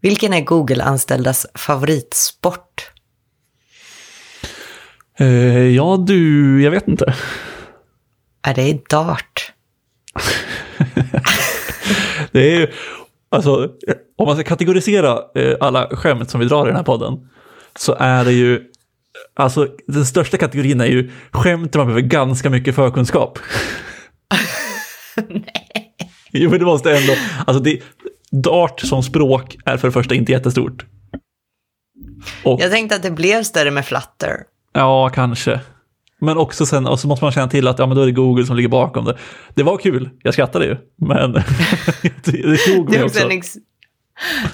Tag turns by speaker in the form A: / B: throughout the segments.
A: Vilken är Google-anställdas favoritsport?
B: Eh, ja, du, jag vet inte.
A: Är det dart?
B: det är ju, alltså, om man ska kategorisera eh, alla skämt som vi drar i den här podden, så är det ju, alltså den största kategorin är ju skämt där man behöver ganska mycket förkunskap. Nej. Jo, men det måste ändå, alltså det, dart som språk är för det första inte jättestort.
A: Och, jag tänkte att det blev större med flutter.
B: Ja, kanske. Men också sen, och så måste man känna till att ja, men då är det Google som ligger bakom det. Det var kul, jag skrattade ju, men det tog mig också.
A: Ex...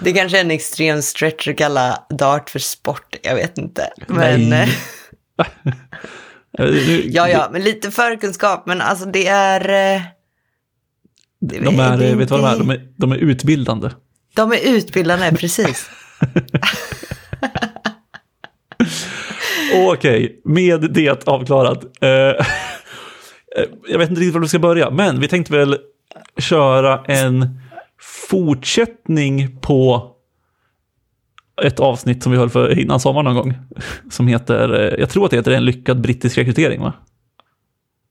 A: Det kanske är en extrem stretch att kalla dart för sport, jag vet inte. Men... Nej. ja, ja, men lite förkunskap, men alltså det är... Eh,
B: de är, det, vet du vad de är? De är, de är utbildande.
A: De är utbildande, precis.
B: Okej, med det avklarat. Uh, jag vet inte riktigt var vi ska börja, men vi tänkte väl köra en fortsättning på ett avsnitt som vi höll för innan sommaren någon gång. Som heter, eh, jag tror att det heter En lyckad brittisk rekrytering va?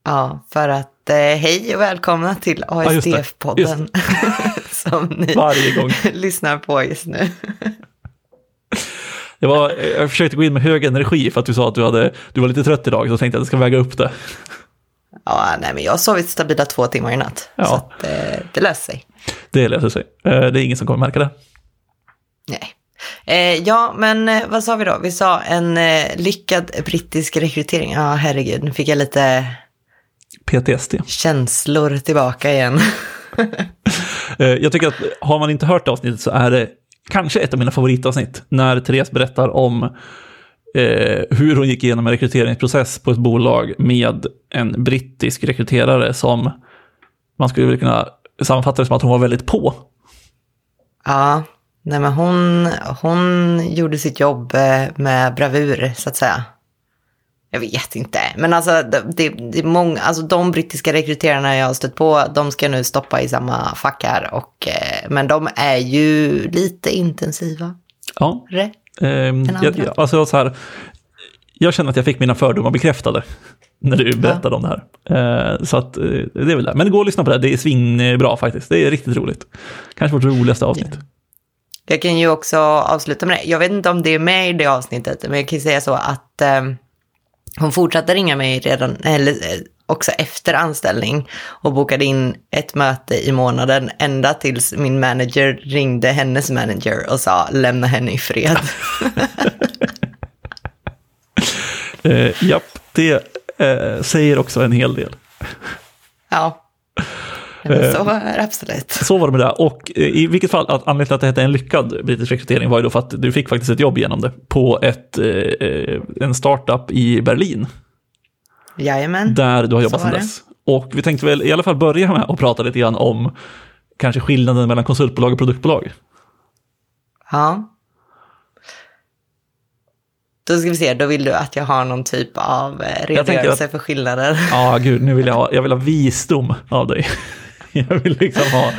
A: Ja, för att eh, hej och välkomna till ASDF-podden. Ja, som ni
B: Varje gång.
A: lyssnar på just nu.
B: Jag, var, jag försökte gå in med hög energi för att du sa att du, hade, du var lite trött idag, så tänkte jag att jag ska väga upp det.
A: Ja, nej, men jag har sovit stabila två timmar i natt, ja. så att, eh, det löser sig.
B: Det löser sig. Eh, det är ingen som kommer märka det.
A: Nej. Eh, ja, men eh, vad sa vi då? Vi sa en eh, lyckad brittisk rekrytering. Ja, herregud, nu fick jag lite...
B: PTSD.
A: Känslor tillbaka igen.
B: Eh, jag tycker att har man inte hört avsnittet så är det kanske ett av mina favoritavsnitt, när Therese berättar om eh, hur hon gick igenom en rekryteringsprocess på ett bolag med en brittisk rekryterare som man skulle kunna sammanfatta det som att hon var väldigt på.
A: Ja, nej men hon, hon gjorde sitt jobb eh, med bravur, så att säga. Jag vet inte, men alltså, det, det, är många, alltså de brittiska rekryterarna jag har stött på, de ska nu stoppa i samma fack här. Och, eh, men de är ju lite intensiva.
B: Ja. Rätt. Um, jag, alltså så här, jag känner att jag fick mina fördomar bekräftade när du berättade ja. om det här. Uh, så att, uh, det är väl det. Men går att lyssna på det, det är svinbra faktiskt. Det är riktigt roligt. Kanske vårt roligaste avsnitt. Ja.
A: Jag kan ju också avsluta med det. Jag vet inte om det är med i det avsnittet, men jag kan säga så att um, hon fortsatte ringa mig redan, eller eh, också efter anställning och bokade in ett möte i månaden ända tills min manager ringde hennes manager och sa lämna henne i fred.
B: uh, japp, det uh, säger också en hel del.
A: Ja. Men så var det absolut.
B: Så var det med det. Och i vilket fall, att anledningen till att det hette en lyckad brittisk rekrytering var ju då för att du fick faktiskt ett jobb genom det på ett, eh, en startup i Berlin.
A: Jajamän.
B: Där du har jobbat sedan dess. Och vi tänkte väl i alla fall börja med att prata lite grann om kanske skillnaden mellan konsultbolag och produktbolag.
A: Ja. Då ska vi se, då vill du att jag har någon typ av eh, redogörelse att, för skillnader.
B: Ja, gud, nu vill jag ha, jag vill ha visdom av dig. Jag vill liksom ha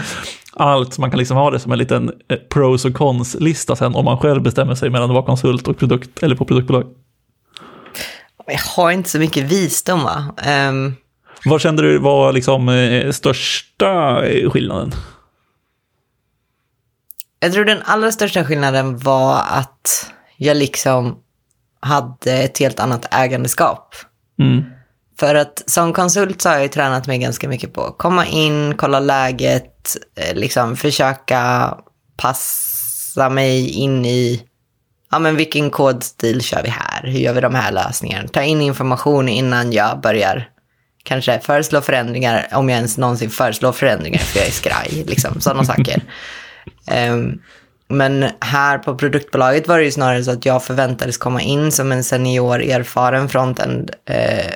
B: allt, man kan liksom ha det som en liten eh, pros och cons-lista sen om man själv bestämmer sig mellan att vara konsult och produkt, eller på produktbolag.
A: Jag har inte så mycket visdom va? Um...
B: Vad kände du var liksom eh, största skillnaden?
A: Jag tror den allra största skillnaden var att jag liksom hade ett helt annat ägandeskap. Mm. För att som konsult så har jag ju tränat mig ganska mycket på att komma in, kolla läget, eh, liksom försöka passa mig in i, ja men vilken kodstil kör vi här, hur gör vi de här lösningarna, ta in information innan jag börjar kanske föreslå förändringar, om jag ens någonsin föreslår förändringar för jag är skraj, liksom sådana saker. Um, Men här på produktbolaget var det ju snarare så att jag förväntades komma in som en senior erfaren frontend eh,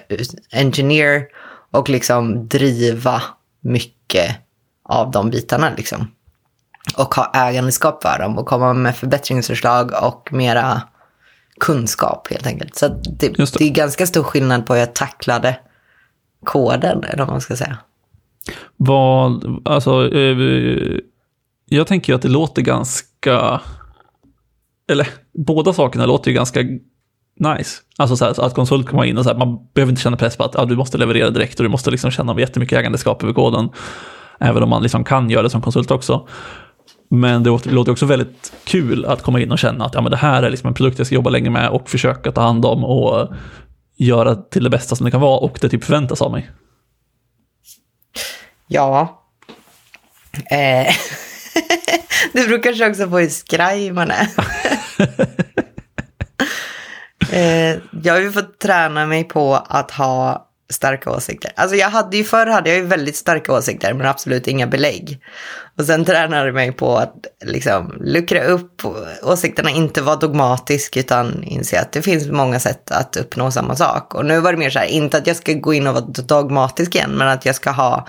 A: engineer och liksom driva mycket av de bitarna liksom. Och ha ägandeskap för dem och komma med förbättringsförslag och mera kunskap helt enkelt. Så det, det. det är ganska stor skillnad på hur jag tacklade koden, eller vad man ska säga.
B: Vad, alltså, eh, jag tänker ju att det låter ganska eller båda sakerna låter ju ganska nice. Alltså så här, att konsult kommer in och så här, man behöver inte känna press på att ah, du måste leverera direkt och du måste liksom känna jättemycket ägandeskap över koden. Även om man liksom kan göra det som konsult också. Men det låter också väldigt kul att komma in och känna att ja, men det här är liksom en produkt jag ska jobba länge med och försöka ta hand om och göra till det bästa som det kan vara och det typ förväntas av mig.
A: Ja. Eh. det beror kanske också på hur skraj man är. eh, jag har ju fått träna mig på att ha starka åsikter. Alltså jag hade ju förr hade jag ju väldigt starka åsikter men absolut inga belägg. Och sen tränade jag mig på att liksom luckra upp åsikterna, inte vara dogmatisk utan inse att det finns många sätt att uppnå samma sak. Och nu var det mer så här, inte att jag ska gå in och vara dogmatisk igen, men att jag ska ha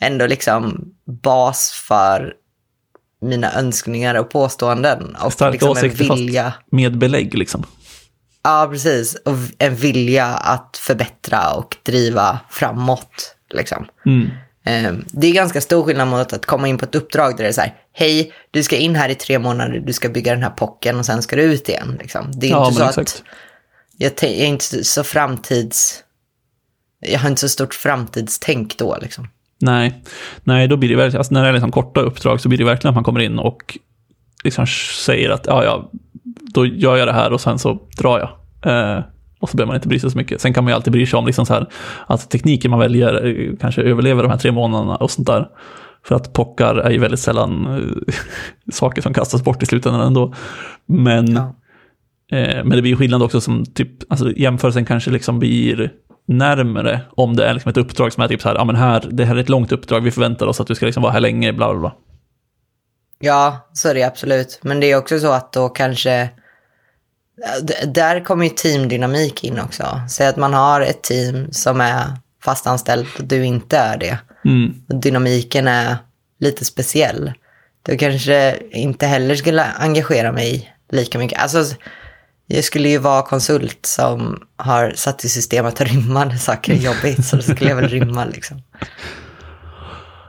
A: ändå liksom bas för mina önskningar och påståenden. Och
B: Starka
A: liksom
B: åsikter vilja. fast med belägg liksom.
A: Ja, precis. Och en vilja att förbättra och driva framåt. Liksom. Mm. Ehm, det är ganska stor skillnad mot att komma in på ett uppdrag där det är så här, hej, du ska in här i tre månader, du ska bygga den här pocken och sen ska du ut igen. Liksom. Det är ja, inte så exakt. att jag, jag, är inte så framtids... Jag har inte så stort framtidstänk då liksom.
B: Nej, nej då blir det verkligen, alltså när det är liksom korta uppdrag så blir det verkligen att man kommer in och liksom säger att ja, ja, då gör jag det här och sen så drar jag. Eh, och så behöver man inte bry sig så mycket. Sen kan man ju alltid bry sig om liksom så här, att tekniken man väljer eh, kanske överlever de här tre månaderna och sånt där. För att pockar är ju väldigt sällan äh, saker som kastas bort i slutändan ändå. Men, ja. eh, men det blir ju skillnad också som typ, alltså jämförelsen kanske liksom blir närmare om det är liksom ett uppdrag som är typ så här, ja men här, det här är ett långt uppdrag, vi förväntar oss att du ska liksom vara här länge, bla bla bla.
A: Ja, så är det absolut. Men det är också så att då kanske, där kommer ju teamdynamik in också. Säg att man har ett team som är fastanställt och du inte är det. Mm. Och dynamiken är lite speciell. Då kanske inte heller skulle engagera mig lika mycket. Alltså, jag skulle ju vara konsult som har satt i system att rymma när saker är jobbigt, så då skulle jag väl rymma liksom.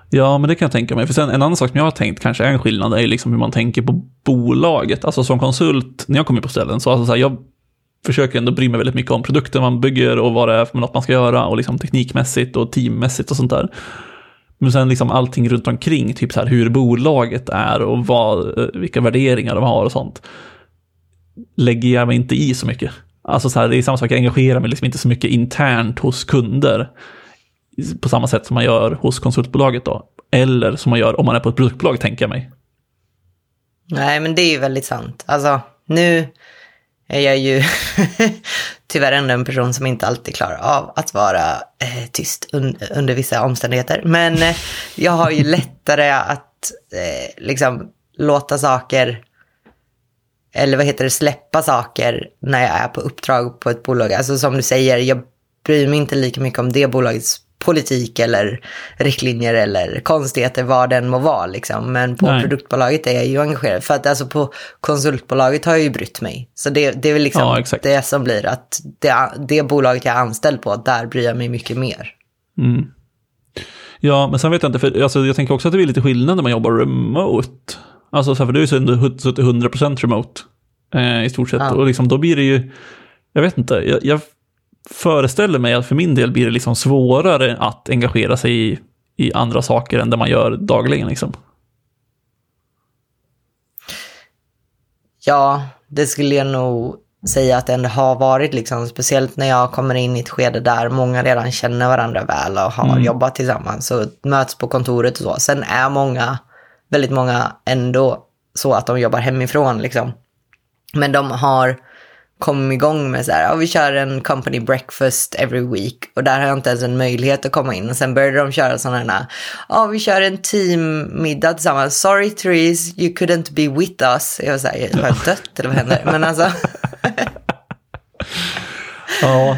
B: Ja, men det kan jag tänka mig. För sen en annan sak som jag har tänkt kanske är en skillnad är liksom hur man tänker på bolaget. Alltså som konsult, när jag kommer på ställen, så, alltså så här, jag försöker ändå bry mig väldigt mycket om produkten man bygger och vad det är för något man ska göra och liksom teknikmässigt och teammässigt och sånt där. Men sen liksom allting runt omkring, typ så här hur bolaget är och vad, eh, vilka värderingar de har och sånt lägger jag mig inte i så mycket. Alltså så här, det är samma sak, jag engagerar mig liksom inte så mycket internt hos kunder. På samma sätt som man gör hos konsultbolaget då. Eller som man gör om man är på ett produktbolag, tänker jag mig.
A: Nej, men det är ju väldigt sant. Alltså, nu är jag ju tyvärr ändå en person som inte alltid klarar av att vara eh, tyst un under vissa omständigheter. Men eh, jag har ju lättare att eh, liksom låta saker eller vad heter det, släppa saker när jag är på uppdrag på ett bolag. Alltså som du säger, jag bryr mig inte lika mycket om det bolagets politik eller riktlinjer eller konstigheter, vad den må vara. Liksom. Men på Nej. produktbolaget är jag ju engagerad. För att alltså på konsultbolaget har jag ju brytt mig. Så det, det är väl liksom ja, det som blir att det, det bolaget jag är anställd på, där bryr jag mig mycket mer.
B: Mm. Ja, men sen vet jag inte, för alltså, jag tänker också att det blir lite skillnad när man jobbar remote. Alltså, för du är ju suttit 100% remote eh, i stort sett. Ja. Och liksom, då blir det ju, jag vet inte, jag, jag, föreställer mig att för min del blir det liksom svårare att engagera sig i, i andra saker än det man gör dagligen. Liksom.
A: Ja, det skulle jag nog säga att det ändå har varit, liksom, speciellt när jag kommer in i ett skede där många redan känner varandra väl och har mm. jobbat tillsammans och möts på kontoret och så. Sen är många väldigt många ändå så att de jobbar hemifrån liksom. Men de har kommit igång med så här, ja, vi kör en company breakfast every week och där har jag inte ens en möjlighet att komma in. Och sen började de köra sådana här, ja vi kör en teammiddag tillsammans, sorry Therese, you couldn't be with us. Jag var så här, har jag dött eller vad händer? Men alltså.
B: ja,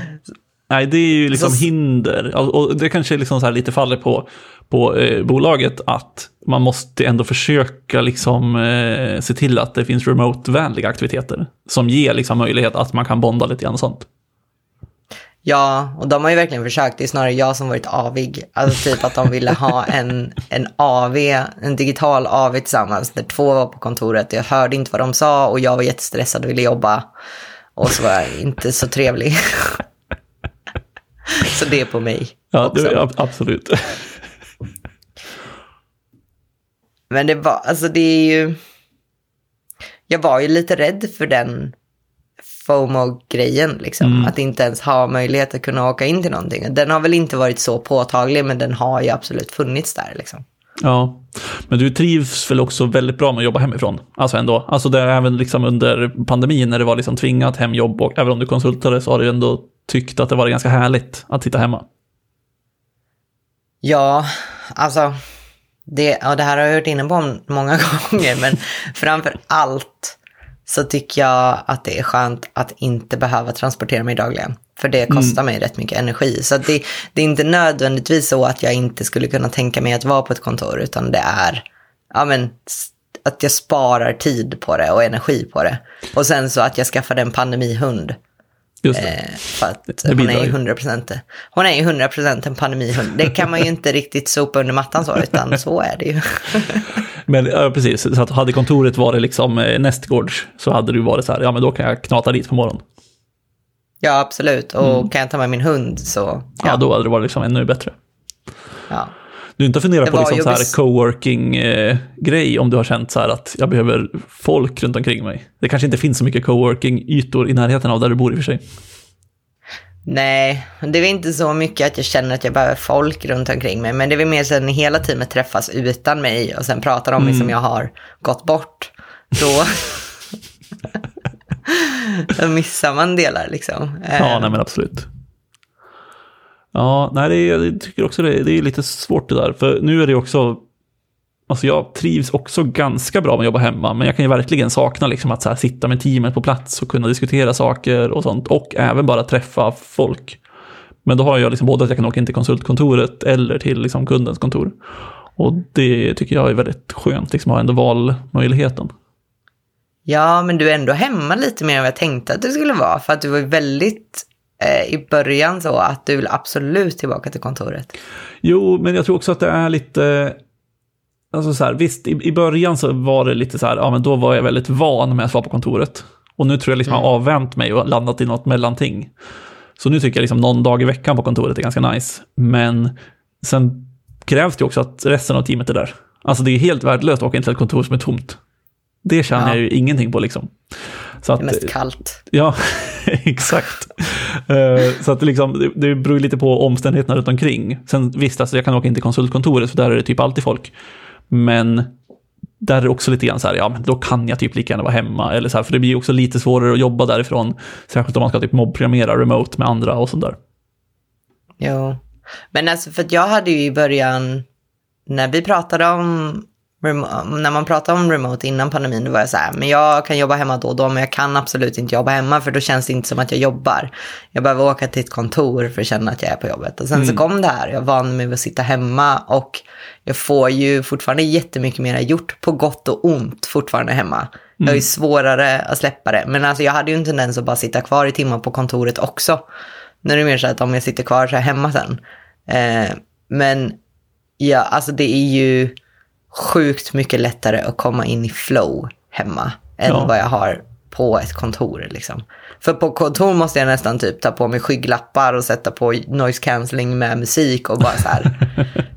B: nej det är ju liksom så... hinder. Och det kanske liksom så lite faller på på eh, bolaget att man måste ändå försöka liksom, eh, se till att det finns remote-vänliga aktiviteter som ger liksom, möjlighet att man kan bonda lite grann och sånt.
A: Ja, och de har ju verkligen försökt. Det är snarare jag som varit avig. Alltså typ att de ville ha en, en AV, en digital AV tillsammans, när två var på kontoret. Jag hörde inte vad de sa och jag var jättestressad och ville jobba. Och så var jag inte så trevlig. så det är på mig.
B: Ja, det, absolut.
A: Men det var, alltså det är ju... Jag var ju lite rädd för den FOMO-grejen, liksom. Mm. Att inte ens ha möjlighet att kunna åka in till någonting. Den har väl inte varit så påtaglig, men den har ju absolut funnits där, liksom.
B: Ja, men du trivs väl också väldigt bra med att jobba hemifrån? Alltså ändå, alltså det är även liksom under pandemin när det var liksom tvingat hemjobb och även om du konsultade så har du ändå tyckt att det var ganska härligt att sitta hemma.
A: Ja, alltså det, ja, det här har jag varit inne på många gånger, men framför allt så tycker jag att det är skönt att inte behöva transportera mig dagligen. För det kostar mm. mig rätt mycket energi. Så det, det, är inte nödvändigtvis så att jag inte skulle kunna tänka mig att vara på ett kontor, utan det är ja, men, att jag sparar tid på det och energi på det. Och sen så att jag skaffade en pandemihund. Just det. Eh, för att hon är ju 100%, hon är ju 100% en pandemihund. Det kan man ju inte riktigt sopa under mattan så, utan så är det ju.
B: men ja, precis, så att hade kontoret varit liksom eh, nästgårds så hade du varit så här, ja men då kan jag knata dit på morgonen.
A: Ja, absolut. Och mm. kan jag ta med min hund så...
B: Ja, ja då hade det varit liksom ännu bättre.
A: Ja.
B: Du inte funderat på liksom så här coworking-grej eh, om du har känt så här att jag behöver folk runt omkring mig? Det kanske inte finns så mycket coworking-ytor i närheten av där du bor i och för sig.
A: Nej, det är inte så mycket att jag känner att jag behöver folk runt omkring mig. Men det är väl mer så att hela teamet träffas utan mig och sen pratar om mm. mig som jag har gått bort. Då, då missar man delar liksom.
B: Ja, nej men absolut. Ja, nej, det är, jag tycker också det, det är lite svårt det där. För nu är det också, alltså jag trivs också ganska bra med att jobba hemma, men jag kan ju verkligen sakna liksom att så här, sitta med teamet på plats och kunna diskutera saker och sånt. Och även bara träffa folk. Men då har jag liksom både att jag kan åka in till konsultkontoret eller till liksom kundens kontor. Och det tycker jag är väldigt skönt, liksom att ha ändå valmöjligheten.
A: Ja, men du är ändå hemma lite mer än vad jag tänkte att du skulle vara. För att du var väldigt i början så att du vill absolut tillbaka till kontoret?
B: Jo, men jag tror också att det är lite... Alltså så här, visst, i, i början så var det lite så här, ja men då var jag väldigt van med att vara på kontoret. Och nu tror jag liksom mm. jag har avvänt mig och landat i något mellanting. Så nu tycker jag liksom någon dag i veckan på kontoret är ganska nice. Men sen krävs det också att resten av teamet är där. Alltså det är helt värdelöst att åka in till ett kontor som är tomt. Det känner ja. jag ju ingenting på liksom.
A: Så att, det är mest kallt.
B: Ja, exakt. Uh, så att det, liksom, det, beror lite på omständigheterna runt omkring. Sen visst, alltså, jag kan åka in till konsultkontoret, för där är det typ alltid folk. Men där är det också lite grann så här, ja men då kan jag typ lika gärna vara hemma. Eller så här, för det blir också lite svårare att jobba därifrån. Särskilt om man ska typ mobbprogrammera remote med andra och sådär.
A: Jo, men alltså för att jag hade ju i början, när vi pratade om när man pratade om remote innan pandemin, då var jag så här, men jag kan jobba hemma då och då, men jag kan absolut inte jobba hemma, för då känns det inte som att jag jobbar. Jag behöver åka till ett kontor för att känna att jag är på jobbet. Och sen mm. så kom det här, jag van mig vid att sitta hemma och jag får ju fortfarande jättemycket mer gjort, på gott och ont, fortfarande hemma. Mm. Jag är ju svårare att släppa det, men alltså jag hade ju en tendens att bara sitta kvar i timmar på kontoret också. Nu är det mer så att om jag sitter kvar så är jag hemma sen. Eh, men ja, alltså det är ju sjukt mycket lättare att komma in i flow hemma än ja. vad jag har på ett kontor. Liksom. För på kontor måste jag nästan typ ta på mig skygglappar och sätta på noise cancelling med musik och bara så här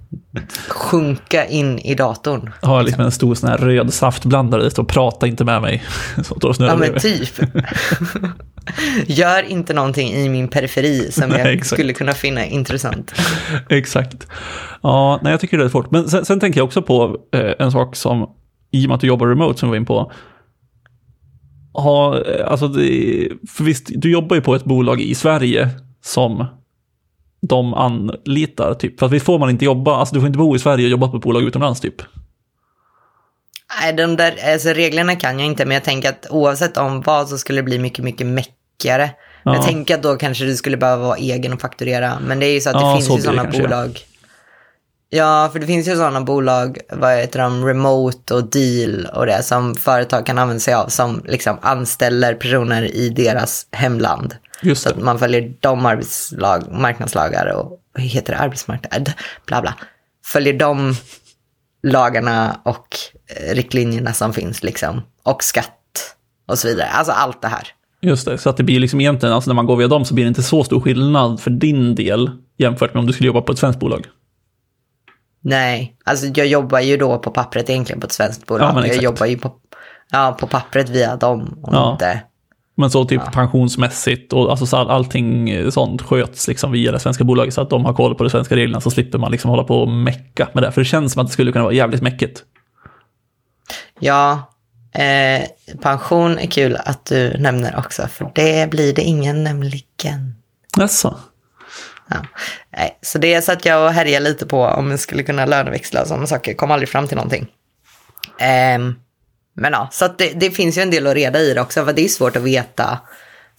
A: sjunka in i datorn.
B: Ha liksom. en stor sån här röd saftblandare och prata inte med mig.
A: Så ja men typ. Gör inte någonting i min periferi som nej, jag skulle kunna finna intressant.
B: exakt. Ja, nej, jag tycker det är svårt. Men sen, sen tänker jag också på eh, en sak som, i och med att du jobbar remote som vi var in på, ha, eh, alltså det, för visst, du jobbar ju på ett bolag i Sverige som de anlitar, typ. För att visst får man inte jobba, alltså du får inte bo i Sverige och jobba på ett bolag utomlands, typ.
A: Nej, de där alltså, reglerna kan jag inte, men jag tänker att oavsett om vad så skulle det bli mycket, mycket mäckigare. Ja. Jag tänker att då kanske du skulle behöva vara egen och fakturera, men det är ju så att det ja, finns ju sådana bolag. Ja, för det finns ju sådana bolag, vad heter de, Remote och Deal och det som företag kan använda sig av som liksom anställer personer i deras hemland.
B: Just
A: Så att man följer de arbetslag, marknadslagar och vad heter det, arbetsmarknad, bla bla. Följer de lagarna och eh, riktlinjerna som finns liksom. Och skatt och så vidare. Alltså allt det här.
B: Just det, så att det blir liksom egentligen, alltså när man går via dem så blir det inte så stor skillnad för din del jämfört med om du skulle jobba på ett svenskt bolag.
A: Nej, alltså jag jobbar ju då på pappret egentligen på ett svenskt bolag.
B: Ja, men
A: jag jobbar ju på, ja, på pappret via dem och
B: Ja.
A: inte...
B: Men så typ pensionsmässigt och alltså så all, allting sånt sköts liksom via det svenska bolaget så att de har koll på de svenska reglerna så slipper man liksom hålla på och mecka med det. För det känns som att det skulle kunna vara jävligt mäckigt.
A: Ja, eh, pension är kul att du nämner också, för det blir det ingen nämligen.
B: Jaså?
A: Ja. Nej, så det satt jag och härjade lite på om jag skulle kunna löneväxla och sådana saker. Kom aldrig fram till någonting. Ehm, men ja, så det, det finns ju en del att reda i det också. För det är svårt att veta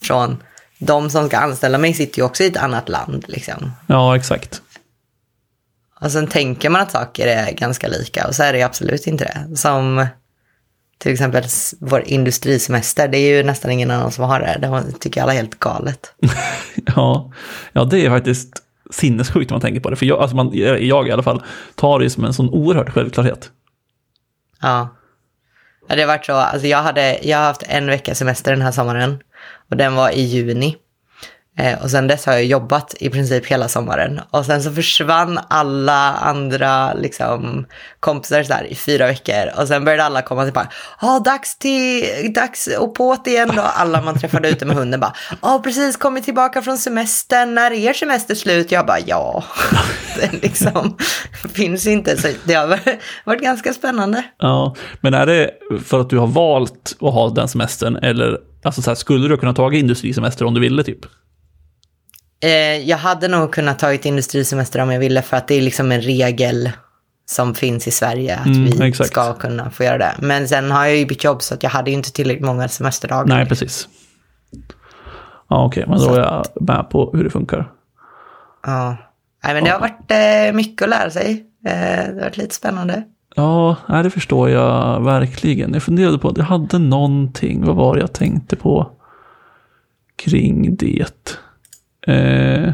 A: från de som ska anställa mig sitter ju också i ett annat land. Liksom.
B: Ja, exakt.
A: Och sen tänker man att saker är ganska lika och så är det absolut inte det. Som till exempel vår industrisemester, det är ju nästan ingen annan som har det. Det tycker alla är helt galet.
B: Ja, ja det är faktiskt sinnessjukt om man tänker på det. För jag, alltså man, jag i alla fall tar det som en sån oerhörd självklarhet.
A: Ja det har varit så, alltså jag, hade, jag har haft en vecka semester den här sommaren och den var i juni. Eh, och sen dess har jag jobbat i princip hela sommaren. Och sen så försvann alla andra liksom, kompisar så här, i fyra veckor. Och sen började alla komma tillbaka. Ja, dags till, dags och på't igen då. Alla man träffade ute med hunden bara. Ja, precis, kommit tillbaka från semestern. När är er semester slut? Jag bara, ja. Det liksom finns inte. Så det har varit ganska spännande.
B: Ja, men är det för att du har valt att ha den semestern eller alltså så här, skulle du kunna ta industrisemester om du ville typ?
A: Eh, jag hade nog kunnat tagit industrisemester om jag ville för att det är liksom en regel som finns i Sverige att
B: Mm,
A: vi
B: exakt.
A: ska kunna få göra det. Men sen har jag ju bytt jobb så att jag hade ju inte tillräckligt många semesterdagar.
B: Nej, precis. Ja, okej, men då är jag med på hur det funkar.
A: Ja. Nej, men det har varit eh, mycket att lära sig. Eh, det har varit lite spännande.
B: Ja, det förstår jag verkligen. Jag funderade på att jag hade någonting, vad var det jag tänkte på kring det? Eh...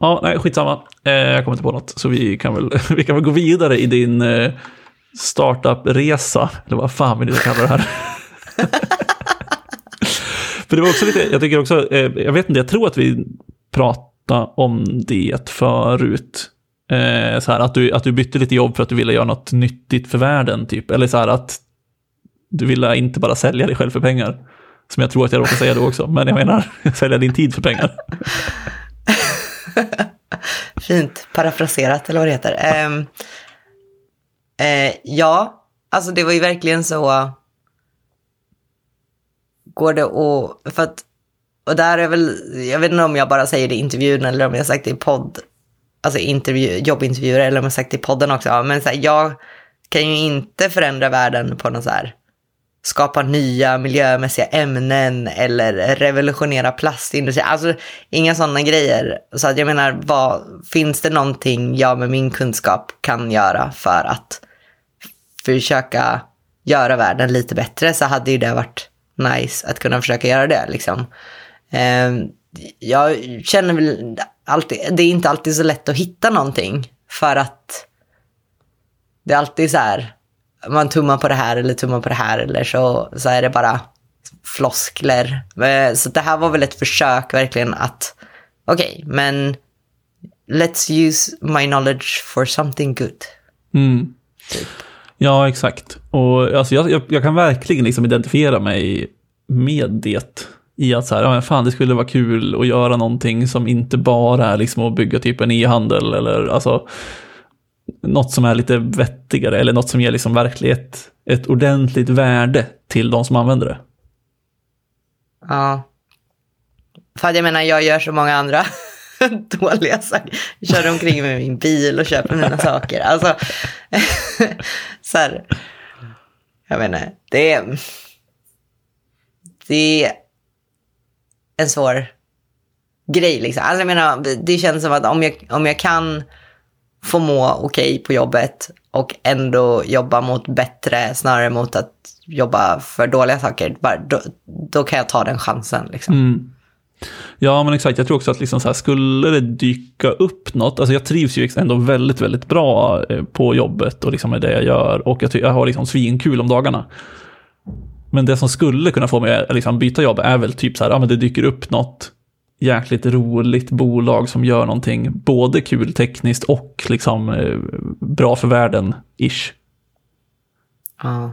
B: Ja, nej, skitsamma. Eh, jag kommer inte på något, så vi kan väl, vi kan väl gå vidare i din eh, startup-resa, eller vad fan vill du kalla det här. För det var också lite, jag tycker också, eh, jag vet inte, jag tror att vi pratade om det förut. Eh, så här, att, du, att du bytte lite jobb för att du ville göra något nyttigt för världen, typ. Eller så här att du ville inte bara sälja dig själv för pengar. Som jag tror att jag råkade säga då också, men jag menar sälja din tid för pengar.
A: Fint parafraserat eller vad det heter. Um, uh, ja, alltså det var ju verkligen så. Går det att, för att, och där är väl, jag vet inte om jag bara säger det i intervjun eller om jag har sagt det i podd, alltså intervju, jobbintervjuer eller om jag har sagt det i podden också. Men så här, jag kan ju inte förändra världen på något så här, skapa nya miljömässiga ämnen eller revolutionera plastindustrin. Alltså inga sådana grejer. Så att jag menar, vad, finns det någonting jag med min kunskap kan göra för att försöka göra världen lite bättre så hade ju det varit nice att kunna försöka göra det. Liksom. Ehm, jag känner väl alltid, det är inte alltid så lätt att hitta någonting för att det är alltid så här, man tummar på det här eller tummar på det här eller så, så är det bara floskler. Eh, Så det här var väl ett försök verkligen att, okej, men let's use my knowledge for something good.
B: Mm. Ja, exakt. Och alltså, jag, jag, jag kan verkligen liksom identifiera mig med det. I att så här, ja, men fan det skulle vara kul att göra någonting som inte bara är liksom att bygga typ en e-handel eller alltså något som är lite vettigare eller något som ger liksom verklighet ett, ordentligt värde till de som använder det.
A: Ja. För jag menar, jag gör så många andra dåliga saker. Jag kör omkring med min bil och köper mina saker. Alltså, så här, jag menar, det är, det är en svår grej liksom. Alltså jag menar, det känns som att om jag, om jag kan få må okej okay på jobbet och ändå jobba mot bättre snarare mot att jobba för dåliga saker. Bara, då, då kan jag ta den chansen. Liksom. Mm.
B: Ja, men exakt. Jag tror också att liksom så här, skulle det dyka upp något, alltså jag trivs ju ändå väldigt, väldigt bra eh, på jobbet och liksom med det jag gör och jag, jag har liksom svinkul om dagarna. Men det som skulle kunna få mig att eh, liksom byta jobb är väl typ så här, ja men det dyker upp något jäkligt roligt bolag som gör någonting både kul tekniskt och liksom eh, bra för världen, ish.
A: Ja.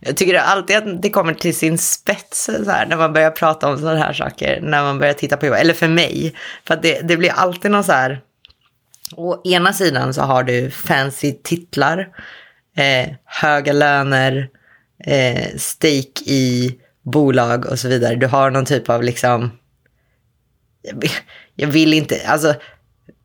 A: Jag tycker alltid att det kommer till sin spets så här, när man börjar prata om sådana här saker, när man börjar titta på jobb, eller för mig. För att det, det blir alltid någon så här, å ena sidan så har du fancy titlar, eh, höga löner, eh, stake i bolag och så vidare. Du har någon typ av liksom, jag vill inte, alltså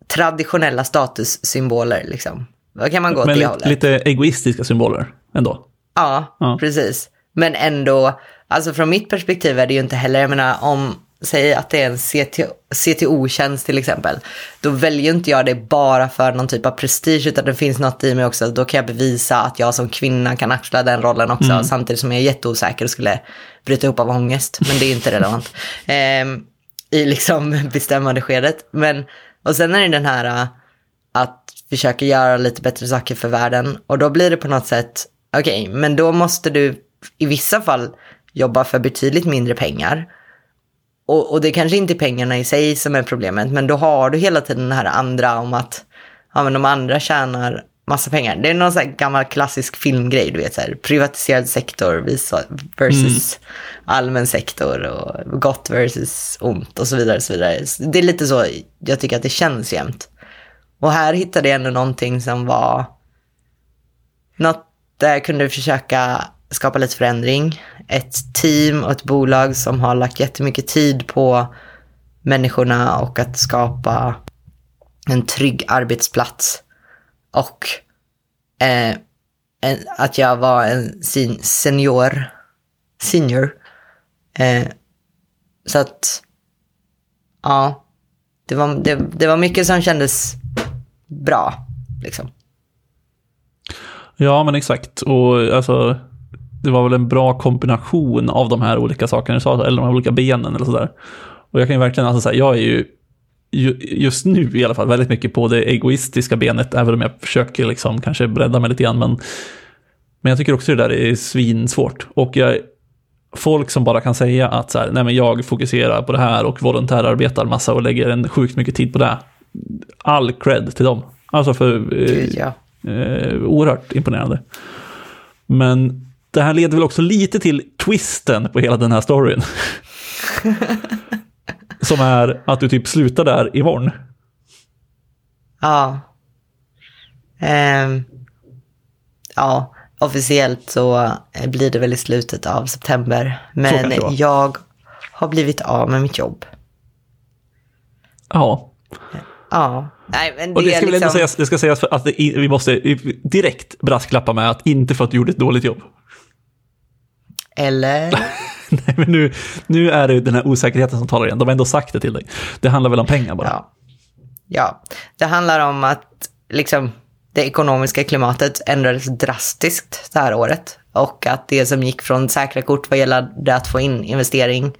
A: traditionella statussymboler liksom. Vad kan man gå
B: Men
A: till
B: lite, lite egoistiska symboler ändå?
A: Ja, ja, precis. Men ändå, alltså från mitt perspektiv är det ju inte heller, jag menar om, säg att det är en CTO-tjänst till exempel, då väljer inte jag det bara för någon typ av prestige, utan det finns något i mig också, då kan jag bevisa att jag som kvinna kan axla den rollen också, mm. samtidigt som jag är jätteosäker och skulle bryta ihop av ångest, men det är inte relevant. ehm, i liksom bestämmande skedet. Men, och sen är det den här äh, att försöka göra lite bättre saker för världen, och då blir det på något sätt Okej, okay, men då måste du i vissa fall jobba för betydligt mindre pengar. Och, och det kanske inte är pengarna i sig som är problemet, men då har du hela tiden det här andra om att ja, men de andra tjänar massa pengar. Det är någon sån gammal klassisk filmgrej, du vet så här, privatiserad sektor versus mm. allmän sektor och gott versus ont och så vidare. Och så vidare. Det är lite så jag tycker att det känns jämt. Och här hittade jag ändå någonting som var något där jag kunde försöka skapa lite förändring. Ett team och ett bolag som har lagt jättemycket tid på människorna och att skapa en trygg arbetsplats. Och eh, en, att jag var en sin, senior. Senior. Eh, så att, ja, det var, det, det var mycket som kändes bra. Liksom.
B: Ja, men exakt. Och alltså, det var väl en bra kombination av de här olika sakerna du sa, eller de här olika benen eller sådär. Och jag kan ju verkligen alltså säga, jag är ju just nu i alla fall väldigt mycket på det egoistiska benet, även om jag försöker liksom kanske bredda mig lite grann. Men, men jag tycker också det där är svinsvårt. Och jag, folk som bara kan säga att så här, nej men jag fokuserar på det här och volontärarbetar massa och lägger en sjukt mycket tid på det. All cred till dem. Alltså för
A: Gud, ja.
B: Eh, oerhört imponerande. Men det här leder väl också lite till twisten på hela den här storyn. Som är att du typ slutar där imorgon.
A: Ja. Um, ja, officiellt så blir det väl i slutet av september. Men jag har blivit av med mitt jobb.
B: Ja.
A: Ja. Nej, men det,
B: och det ska
A: liksom...
B: sägas, det ska sägas för att det, vi måste direkt brasklappa med att inte för att du gjorde ett dåligt jobb.
A: Eller?
B: Nej, men nu, nu är det den här osäkerheten som talar igen. De har ändå sagt det till dig. Det handlar väl om pengar bara?
A: Ja, ja. det handlar om att liksom, det ekonomiska klimatet ändrades drastiskt det här året. Och att det som gick från säkra kort vad gäller att få in investering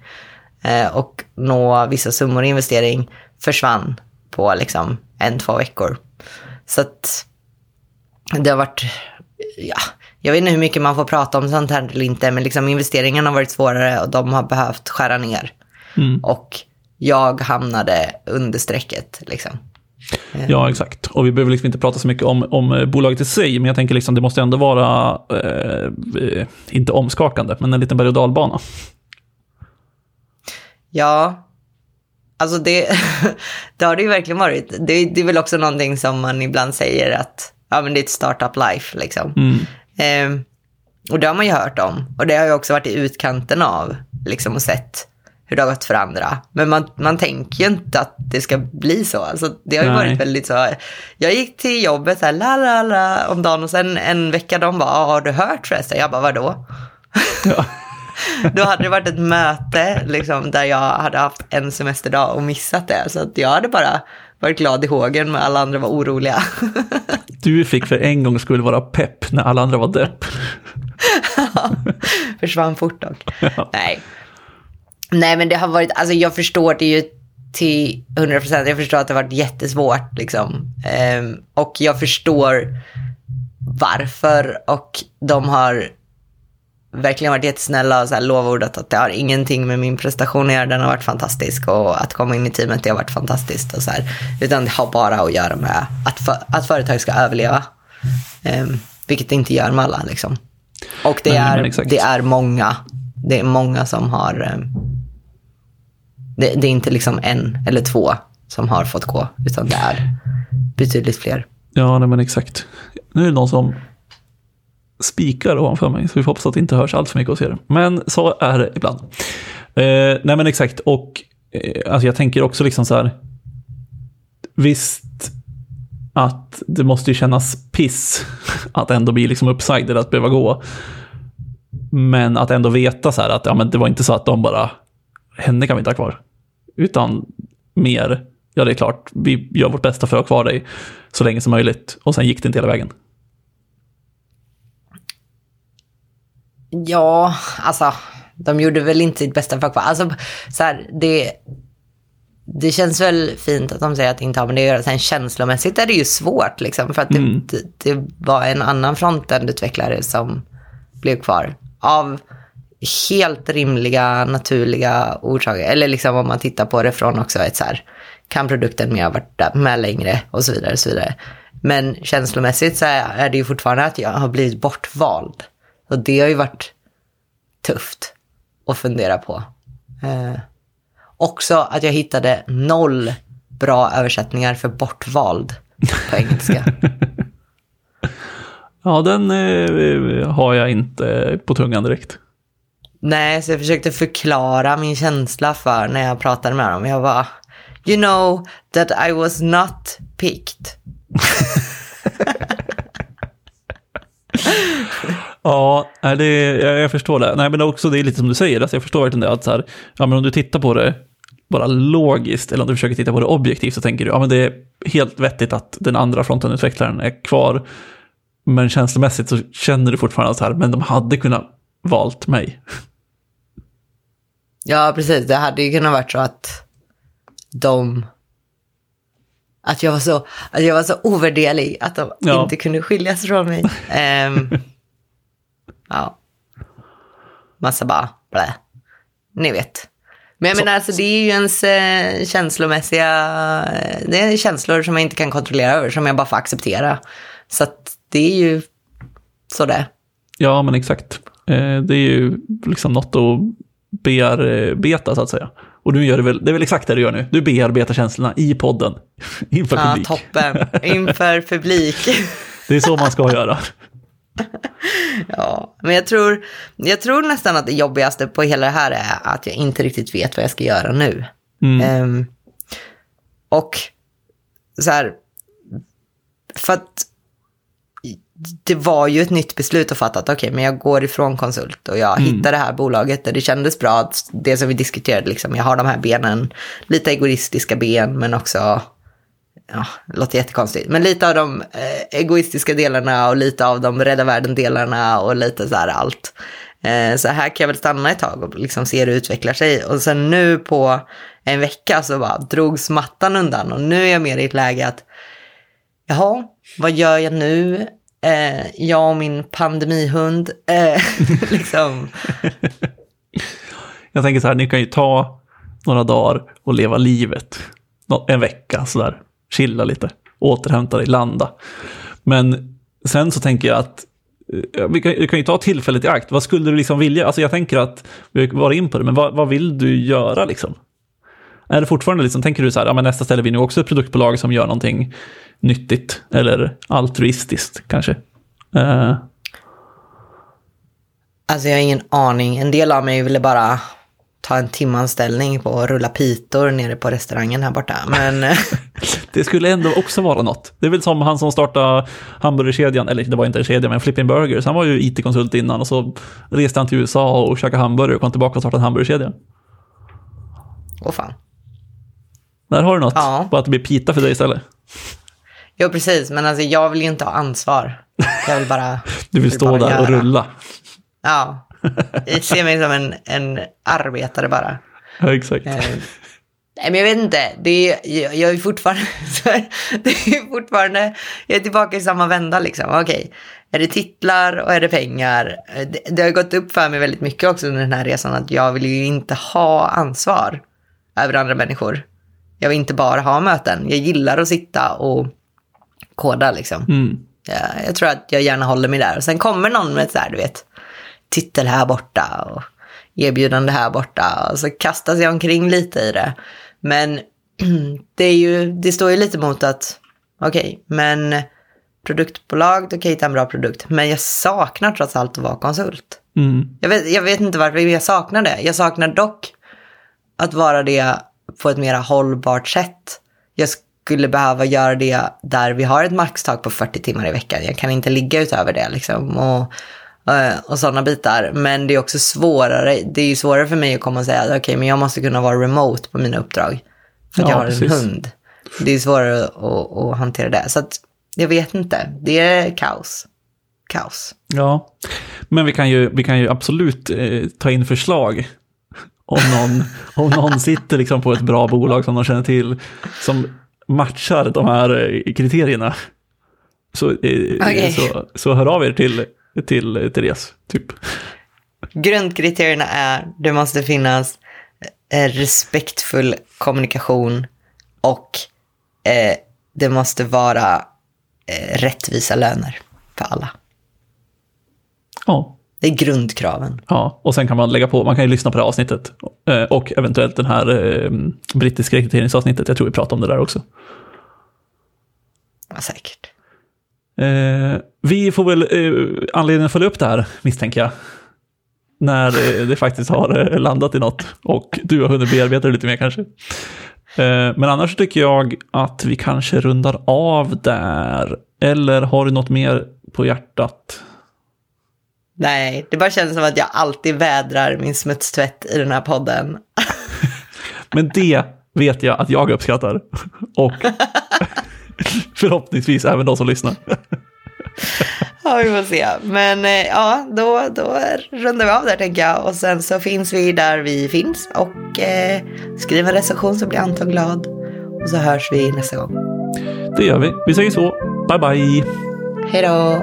A: eh, och nå vissa summor i investering försvann på liksom en, två veckor. Så att det har varit, ja, jag vet inte hur mycket man får prata om sånt här eller inte, men liksom investeringarna har varit svårare och de har behövt skära ner. Mm. Och jag hamnade under strecket liksom.
B: Ja, exakt. Och vi behöver liksom inte prata så mycket om, om bolaget i sig, men jag tänker liksom det måste ändå vara, eh, inte omskakande, men en liten berg och dalbana.
A: Ja, Alltså det, det har det ju verkligen varit. Det, det, är väl också någonting som man ibland säger att ja, men det är ett startup life. Liksom. Mm. Eh, och det har man ju hört om. Och det har ju också varit i utkanten av liksom, och sett hur det har gått för andra. Men man, man tänker ju inte att det ska bli så. Alltså, det har ju Nej. varit väldigt så. Jag gick till jobbet så här, la, la, la, om dagen och sen en vecka de bara, har du hört förresten? Jag bara, vadå? Ja. Då hade det varit ett möte liksom, där jag hade haft en semesterdag och missat det. Så att jag hade bara varit glad i hågen men alla andra var oroliga.
B: du fick för en gång skulle vara pepp när alla andra var depp.
A: försvann fort dock. Ja. Nej. Nej men det har varit, alltså jag förstår det ju till 100 procent. Jag förstår att det har varit jättesvårt liksom. Um, och jag förstår varför och de har verkligen varit jättesnälla och så här lovordat att det har ingenting med min prestation att göra. Den har varit fantastisk och att komma in i teamet det har varit fantastiskt. Och så här. Utan det har bara att göra med att, för, att företag ska överleva. Um, vilket det inte gör med alla. Liksom. Och det, Nej, är, det är många. Det är många som har... Um, det, det, är inte liksom en eller två som har fått gå, utan det är betydligt fler.
B: Ja, nej, men exakt. Nu är det någon som spikar ovanför mig, så vi får hoppas att det inte hörs allt för mycket hos er. Men så är det ibland. Eh, nej men exakt, och eh, alltså jag tänker också liksom så här. Visst att det måste ju kännas piss att ändå bli liksom uppsagd eller att behöva gå. Men att ändå veta så här att ja, men det var inte så att de bara, henne kan vi inte ha kvar. Utan mer, ja det är klart, vi gör vårt bästa för att ha kvar dig så länge som möjligt. Och sen gick det inte hela vägen.
A: Ja, alltså de gjorde väl inte sitt bästa för att Alltså, så här, det, det känns väl fint att de säger att det inte har med det att göra. Sen känslomässigt är det ju svårt liksom. För att det, mm. det, det var en annan frontendutvecklare som blev kvar. Av helt rimliga, naturliga orsaker. Eller liksom om man tittar på det från också ett så här, kan produkten mer varit med längre och så vidare. Och så vidare. Men känslomässigt så är det ju fortfarande att jag har blivit bortvald. Och det har ju varit tufft att fundera på. Eh, också att jag hittade noll bra översättningar för bortvald på engelska.
B: ja, den eh, har jag inte på tungan direkt.
A: Nej, så jag försökte förklara min känsla för när jag pratade med dem. Jag var, you know that I was not picked.
B: Ja, det, jag, jag förstår det. Nej, men också det är lite som du säger, alltså jag förstår verkligen det. Att så här, ja, men om du tittar på det bara logiskt, eller om du försöker titta på det objektivt, så tänker du ja, men det är helt vettigt att den andra frontenutvecklaren är kvar. Men känslomässigt så känner du fortfarande så här, men de hade kunnat valt mig.
A: Ja, precis. Det hade ju kunnat varit så att de... Att jag var så, att jag var så ovärderlig att de ja. inte kunde skiljas från mig. Um, Ja. Massa bara blä. Ni vet. Men jag så. menar, alltså, det är ju ens eh, känslomässiga... Eh, det är känslor som jag inte kan kontrollera över, som jag bara får acceptera. Så att det är ju så det
B: Ja, men exakt. Eh, det är ju liksom något att bearbeta, så att säga. Och du gör det väl, det är väl exakt det du gör nu. Du bearbetar känslorna i podden. Inför publik.
A: Ja, toppen. Inför publik.
B: det är så man ska göra.
A: Ja, men jag tror, jag tror nästan att det jobbigaste på hela det här är att jag inte riktigt vet vad jag ska göra nu. Mm. Um, och så här, för att det var ju ett nytt beslut att fatta att okej, okay, men jag går ifrån konsult och jag mm. hittar det här bolaget där det kändes bra. Att det som vi diskuterade, liksom, jag har de här benen, lite egoistiska ben, men också ja, det låter jättekonstigt, men lite av de eh, egoistiska delarna och lite av de rädda världen-delarna och lite så här allt. Eh, så här kan jag väl stanna ett tag och liksom se hur det utvecklar sig. Och sen nu på en vecka så bara drogs mattan undan och nu är jag mer i ett läge att jaha, vad gör jag nu? Eh, jag och min pandemihund, eh, liksom.
B: Jag tänker så här, ni kan ju ta några dagar och leva livet. En vecka sådär chilla lite, återhämta dig, landa. Men sen så tänker jag att eh, vi kan, vi kan ju ta tillfället i akt. Vad skulle du liksom vilja? Alltså jag tänker att, vi har varit in på det, men vad, vad vill du göra liksom? Är det fortfarande liksom, tänker du så här, ja men nästa ställe vi nu också ett produktbolag som gör någonting nyttigt eller altruistiskt kanske? Uh.
A: Alltså jag har ingen aning. En del av mig ville bara ta en timanställning på att rulla pitor nere på restaurangen här borta. Men...
B: det skulle ändå också vara något. Det är väl som han som startade hamburgerkedjan, eller det var inte en kedja, men Flipping Burgers. Han var ju IT-konsult innan och så reste han till USA och käkade hamburgare och kom tillbaka och startade en hamburgerkedja.
A: Åh fan.
B: Där har du något.
A: Ja.
B: Bara att det blir pita för dig istället.
A: Jo, precis. Men alltså, jag vill ju inte ha ansvar. Jag vill bara...
B: Du vill
A: vill
B: stå där och
A: göra.
B: rulla.
A: Ja. Jag ser mig som en, en arbetare bara.
B: Ja, exakt.
A: Eh, Nej, men jag vet inte. Det är, jag, jag är fortfarande... det är fortfarande... Jag är tillbaka i samma vända liksom. Okej, är det titlar och är det pengar? Eh, Det, det har gått upp för mig väldigt mycket också under den här resan att jag vill ju inte ha ansvar över andra människor. Jag vill inte bara ha möten. Jag gillar att sitta och koda liksom.
B: Mm.
A: Jag, jag tror att jag gärna håller mig där. Och sen kommer någon med så här, du vet, titel här borta och erbjudande här borta. Och så kastas jag omkring lite i det. Men det, är ju, det står ju lite mot att, okej, men produktbolag, då kan jag hitta en bra produkt. Men jag saknar trots allt att vara konsult.
B: Mm.
A: Jag vet, jag vet inte varför, men jag saknar det. Jag saknar dock att vara det på ett mer hållbart sätt. Jag skulle behöva göra det där vi har ett maxtak på 40 timmar i veckan. Jag kan inte ligga utöver det liksom. Och, och sådana bitar. Men det är också svårare. Det är ju svårare för mig att komma och säga att okej, men jag måste kunna vara remote på mina uppdrag. För att
B: Ja,
A: jag har
B: precis.
A: en hund. Det är svårare att, att, att hantera det. Så att, jag vet inte. Det är kaos. Kaos.
B: Ja, men vi kan ju, vi kan ju absolut eh, ta in förslag. Om någon, om någon sitter liksom på ett bra bolag som de känner till, som matchar de här eh, kriterierna. Så, eh,
A: Okej.
B: så, så hör av er till, till Therese, typ.
A: Grundkriterierna är det måste finnas eh, respektfull kommunikation och eh, det måste vara eh, rättvisa löner för alla.
B: Ja,
A: Det är grundkraven.
B: ja, och sen kan man lägga på, man kan ju lyssna på det här avsnittet. Eh, och eventuellt den här eh, brittiska rekryteringsavsnittet, jag tror vi pratade om det där också.
A: Ja, säkert.
B: Eh, vi får väl eh, anledning att följa upp det här, misstänker jag. När eh, det faktiskt har eh, landat i något och du har hunnit bearbeta det lite mer kanske. Eh, men annars tycker jag att vi kanske rundar av där. Eller har du något mer på hjärtat?
A: Nej, det bara känns som att jag alltid vädrar min smutstvätt i den här podden.
B: Men det vet jag att jag uppskattar. Och Förhoppningsvis även de som lyssnar.
A: Ja, vi får se. Men eh, ja, då, då rundar vi av där tänker jag. Och sen så finns vi där vi finns. Och eh, skriv en recension så blir Anton glad. Och så hörs vi nästa gång.
B: Det gör vi. Vi säger så. Bye, bye.
A: Hej då.